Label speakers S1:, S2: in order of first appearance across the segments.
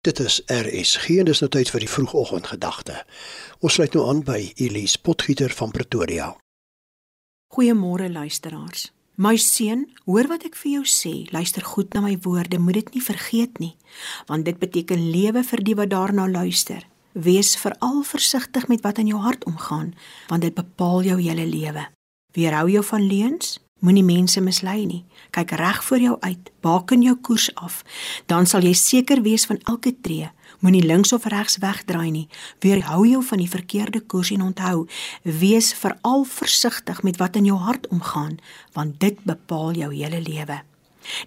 S1: Dit is RSG en dis nou tyd vir die vroegoggendgedagte. Ons sluit nou aan by Elise Potgieter van Pretoria.
S2: Goeiemôre luisteraars. My seun, hoor wat ek vir jou sê. Luister goed na my woorde, moet dit nie vergeet nie, want dit beteken lewe vir die wat daarna luister. Wees veral versigtig met wat in jou hart omgaan, want dit bepaal jou hele lewe. Weerhou jou van leuns, Moenie mense mislei nie. Kyk reg voor jou uit, baken jou koers af, dan sal jy seker wees van elke tree. Moenie links of regs wegdraai nie. Weerhou jou van die verkeerde koers en onthou, wees veral versigtig met wat in jou hart omgaan, want dit bepaal jou hele lewe.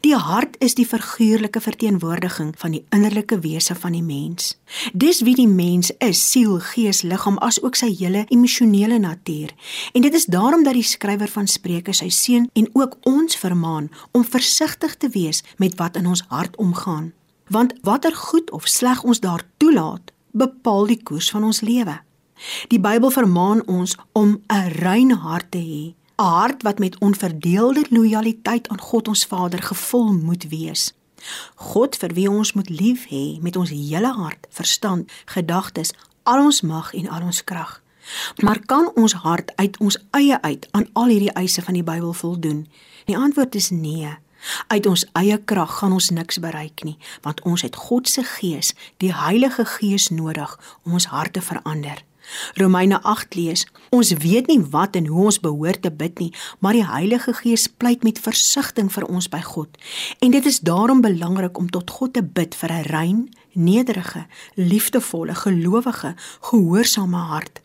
S2: Die hart is die figuurlike verteenwoordiging van die innerlike wese van die mens. Dis wie die mens is, siel, gees, liggaam asook sy hele emosionele natuur. En dit is daarom dat die skrywer van Spreuke sy seun en ook ons vermaan om versigtig te wees met wat in ons hart omgaan. Want watter goed of sleg ons daar toelaat, bepaal die koers van ons lewe. Die Bybel vermaan ons om 'n rein hart te hê hart wat met onverdeelde lojaliteit aan God ons Vader gevul moet wees. God vir wie ons moet lief hê met ons hele hart, verstand, gedagtes, al ons mag en al ons krag. Maar kan ons hart uit ons eie uit aan al hierdie eise van die Bybel voldoen? Die antwoord is nee. Uit ons eie krag gaan ons niks bereik nie, want ons het God se Gees, die Heilige Gees nodig om ons harte te verander. Romeine 8 lees: Ons weet nie wat en hoe ons behoort te bid nie, maar die Heilige Gees pleit met versigtiging vir ons by God. En dit is daarom belangrik om tot God te bid vir 'n rein, nederige, liefdevolle, gelowige, gehoorsame hart.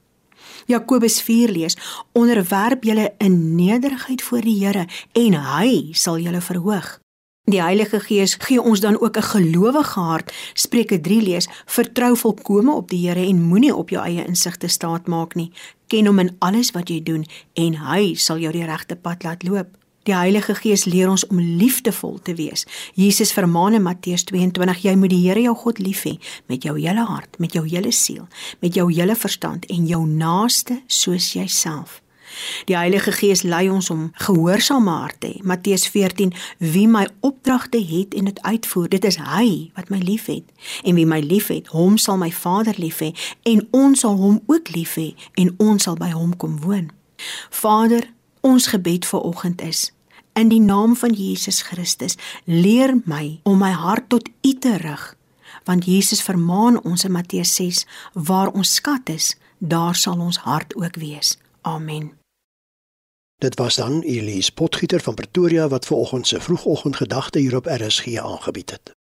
S2: Jakobus 4 lees: Onderwerp julle in nederigheid voor die Here en hy sal julle verhoog. Die Heilige Gees gee ons dan ook 'n gelowige hart. Spreuke 3 lees: Vertrou volkome op die Here en moenie op jou eie insigte staat maak nie. Ken hom in alles wat jy doen en hy sal jou die regte pad laat loop. Die Heilige Gees leer ons om liefdevol te wees. Jesus vermaan in Matteus 22: Jy moet die Here jou God lief hê met jou hele hart, met jou hele siel, met jou hele verstand en jou naaste soos jouself. Die Heilige Gees lei ons om gehoorsame harte te hê. Matteus 14: Wie my opdragte het en dit uitvoer, dit is hy wat my liefhet. En wie my liefhet, hom sal my Vader lief hê en ons sal hom ook lief hê en ons sal by hom kom woon. Vader, ons gebed vir oggend is in die naam van Jesus Christus, leer my om my hart tot U te rig. Want Jesus vermaan ons in Matteus 6: Waar ons skat is, daar sal ons hart ook wees. Amen.
S1: Dit was dan Elise Potgieter van Pretoria wat ver oggend se vroegoggendgedagte hier op RSG aangebied het.